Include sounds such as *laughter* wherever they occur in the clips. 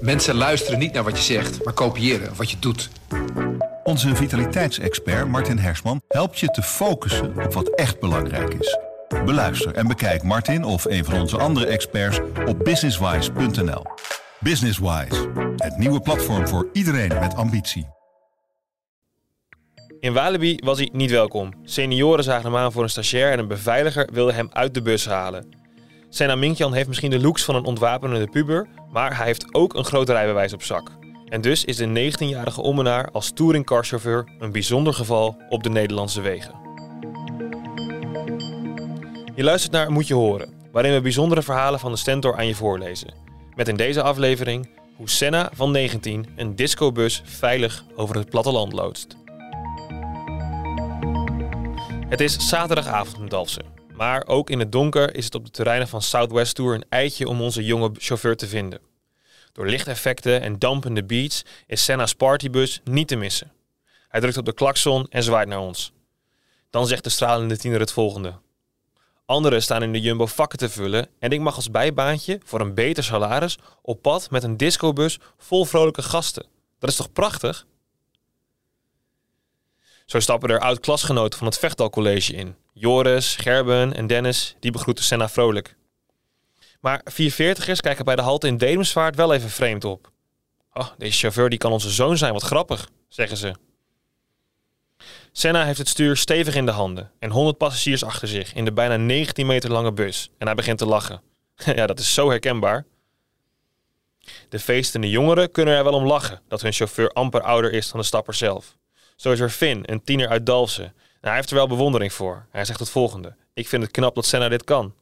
Mensen luisteren niet naar wat je zegt, maar kopiëren wat je doet. Onze vitaliteitsexpert Martin Hersman helpt je te focussen op wat echt belangrijk is. Beluister en bekijk Martin of een van onze andere experts op businesswise.nl. Businesswise, het nieuwe platform voor iedereen met ambitie. In Walibi was hij niet welkom. Senioren zagen hem aan voor een stagiair en een beveiliger wilde hem uit de bus halen. Senna Minkjan heeft misschien de looks van een ontwapenende puber, maar hij heeft ook een groot rijbewijs op zak. En dus is de 19-jarige ommenaar als touringcarchauffeur een bijzonder geval op de Nederlandse wegen. Je luistert naar Moet je horen, waarin we bijzondere verhalen van de Stentor aan je voorlezen. Met in deze aflevering hoe Senna van 19 een discobus veilig over het platteland loodst. Het is zaterdagavond in Dalfsen. Maar ook in het donker is het op de terreinen van Southwest Tour een eitje om onze jonge chauffeur te vinden. Door lichteffecten en dampende beats is Senna's partybus niet te missen. Hij drukt op de klakson en zwaait naar ons. Dan zegt de stralende tiener het volgende. Anderen staan in de Jumbo vakken te vullen en ik mag als bijbaantje voor een beter salaris op pad met een discobus vol vrolijke gasten. Dat is toch prachtig? Zo stappen er oud-klasgenoten van het Vechtalcollege in. Joris, Gerben en Dennis, die begroeten Senna vrolijk. Maar 440ers kijken bij de halte in Demensvaart wel even vreemd op. Oh, deze chauffeur die kan onze zoon zijn, wat grappig, zeggen ze. Senna heeft het stuur stevig in de handen en 100 passagiers achter zich in de bijna 19 meter lange bus. En hij begint te lachen. *laughs* ja, dat is zo herkenbaar. De feestende jongeren kunnen er wel om lachen dat hun chauffeur amper ouder is dan de stapper zelf. Zo is er Finn, een tiener uit Dalfsen. Nou, hij heeft er wel bewondering voor. Hij zegt het volgende. Ik vind het knap dat Senna dit kan.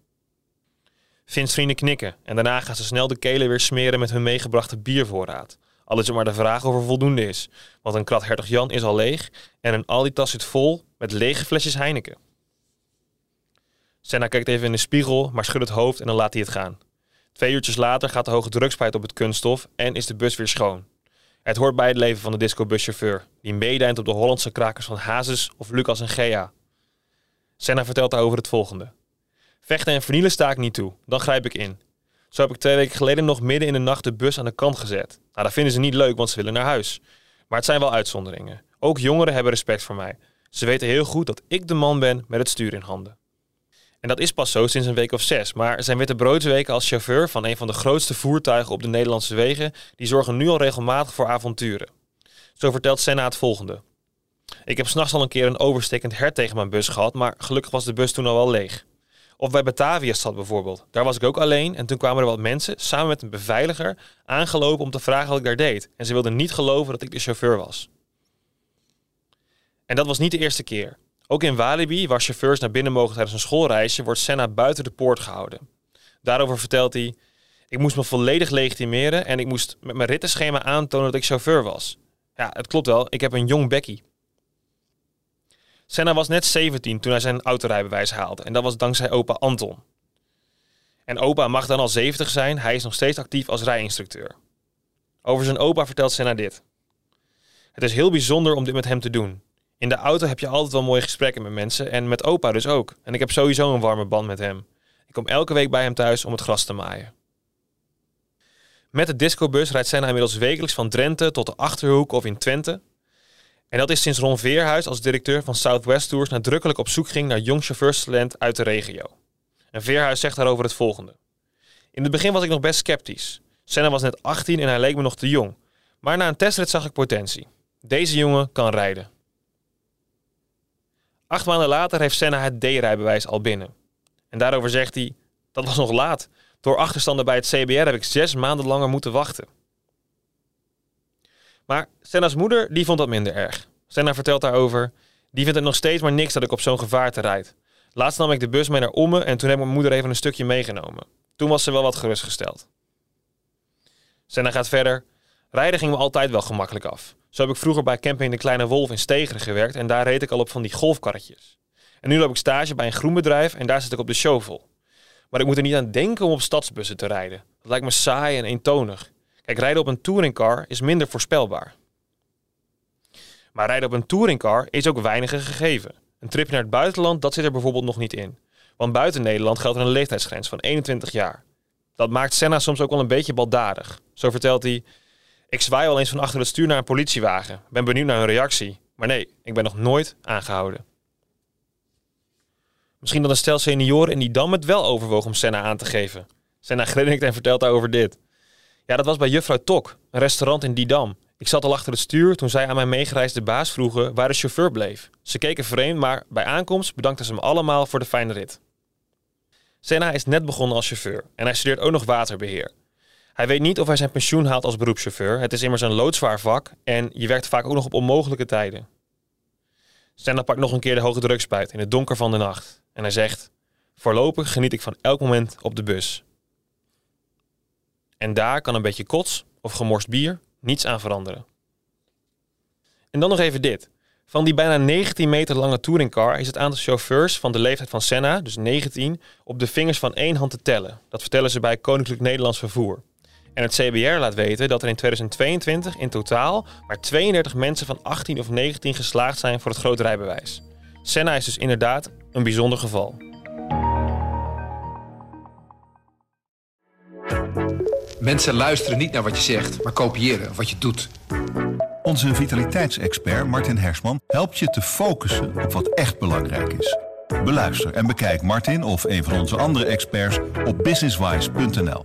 Finn's vrienden knikken en daarna gaan ze snel de kelen weer smeren met hun meegebrachte biervoorraad. Al is het maar de vraag of er voldoende is. Want een krat Hertog Jan is al leeg en een Aldi-tas zit vol met lege flesjes Heineken. Senna kijkt even in de spiegel, maar schudt het hoofd en dan laat hij het gaan. Twee uurtjes later gaat de hoge drugspijt op het kunststof en is de bus weer schoon. Het hoort bij het leven van de discobuschauffeur, die meedijnt op de Hollandse krakers van Hazes of Lucas en Gea. Senna vertelt daarover het volgende. Vechten en vernielen sta ik niet toe, dan grijp ik in. Zo heb ik twee weken geleden nog midden in de nacht de bus aan de kant gezet. Nou, dat vinden ze niet leuk, want ze willen naar huis. Maar het zijn wel uitzonderingen. Ook jongeren hebben respect voor mij. Ze weten heel goed dat ik de man ben met het stuur in handen. En dat is pas zo sinds een week of zes. Maar zijn witte broodsweken als chauffeur van een van de grootste voertuigen op de Nederlandse wegen, die zorgen nu al regelmatig voor avonturen. Zo vertelt Senna het volgende. Ik heb s'nachts al een keer een overstekend hert tegen mijn bus gehad, maar gelukkig was de bus toen al wel leeg. Of bij Batavia stad bijvoorbeeld. Daar was ik ook alleen en toen kwamen er wat mensen samen met een beveiliger aangelopen om te vragen wat ik daar deed. En ze wilden niet geloven dat ik de chauffeur was. En dat was niet de eerste keer. Ook in Walibi, waar chauffeurs naar binnen mogen tijdens een schoolreisje, wordt Senna buiten de poort gehouden. Daarover vertelt hij: Ik moest me volledig legitimeren en ik moest met mijn rittenschema aantonen dat ik chauffeur was. Ja, het klopt wel, ik heb een jong bekkie. Senna was net 17 toen hij zijn autorijbewijs haalde en dat was dankzij opa Anton. En opa mag dan al 70 zijn, hij is nog steeds actief als rijinstructeur. Over zijn opa vertelt Senna dit. Het is heel bijzonder om dit met hem te doen. In de auto heb je altijd wel mooie gesprekken met mensen en met opa dus ook. En ik heb sowieso een warme band met hem. Ik kom elke week bij hem thuis om het gras te maaien. Met de discobus rijdt Senna inmiddels wekelijks van Drenthe tot de Achterhoek of in Twente. En dat is sinds Ron Veerhuis als directeur van Southwest Tours nadrukkelijk op zoek ging naar jong chauffeurstalent uit de regio. En Veerhuis zegt daarover het volgende. In het begin was ik nog best sceptisch. Senna was net 18 en hij leek me nog te jong. Maar na een testrit zag ik potentie. Deze jongen kan rijden. Acht maanden later heeft Senna het D-rijbewijs al binnen. En daarover zegt hij, dat was nog laat. Door achterstanden bij het CBR heb ik zes maanden langer moeten wachten. Maar Senna's moeder, die vond dat minder erg. Senna vertelt daarover, die vindt het nog steeds maar niks dat ik op zo'n gevaarte rijd. Laatst nam ik de bus mee naar Omme en toen heb mijn moeder even een stukje meegenomen. Toen was ze wel wat gerustgesteld. Senna gaat verder. Rijden ging me altijd wel gemakkelijk af. Zo heb ik vroeger bij Camping de Kleine Wolf in Stegeren gewerkt en daar reed ik al op van die golfkarretjes. En nu loop ik stage bij een groenbedrijf en daar zit ik op de shovel. Maar ik moet er niet aan denken om op stadsbussen te rijden. Dat lijkt me saai en eentonig. Kijk, rijden op een touringcar is minder voorspelbaar. Maar rijden op een touringcar is ook weinig gegeven. Een tripje naar het buitenland, dat zit er bijvoorbeeld nog niet in. Want buiten Nederland geldt er een leeftijdsgrens van 21 jaar. Dat maakt Senna soms ook wel een beetje baldadig. Zo vertelt hij: Ik zwaai wel eens van achter het stuur naar een politiewagen. Ben benieuwd naar hun reactie. Maar nee, ik ben nog nooit aangehouden. Misschien dat een stel senioren in die dam het wel overwoog om Senna aan te geven. Senna grinnikt en vertelt daarover dit. Ja, dat was bij Juffrouw Tok, een restaurant in Didam. Ik zat al achter het stuur toen zij aan mijn meegereisde baas vroegen waar de chauffeur bleef. Ze keken vreemd, maar bij aankomst bedankten ze hem allemaal voor de fijne rit. Senna is net begonnen als chauffeur en hij studeert ook nog waterbeheer. Hij weet niet of hij zijn pensioen haalt als beroepschauffeur. Het is immers een loodzwaar vak en je werkt vaak ook nog op onmogelijke tijden. Senna pakt nog een keer de hoge drukspuit in het donker van de nacht. En hij zegt: Voorlopig geniet ik van elk moment op de bus. En daar kan een beetje kots of gemorst bier niets aan veranderen. En dan nog even dit. Van die bijna 19 meter lange touringcar is het aantal chauffeurs van de leeftijd van Senna, dus 19, op de vingers van één hand te tellen. Dat vertellen ze bij Koninklijk Nederlands Vervoer. En het CBR laat weten dat er in 2022 in totaal maar 32 mensen van 18 of 19 geslaagd zijn voor het grote rijbewijs. Senna is dus inderdaad een bijzonder geval. Mensen luisteren niet naar wat je zegt, maar kopiëren wat je doet. Onze vitaliteitsexpert Martin Hersman helpt je te focussen op wat echt belangrijk is. Beluister en bekijk Martin of een van onze andere experts op businesswise.nl.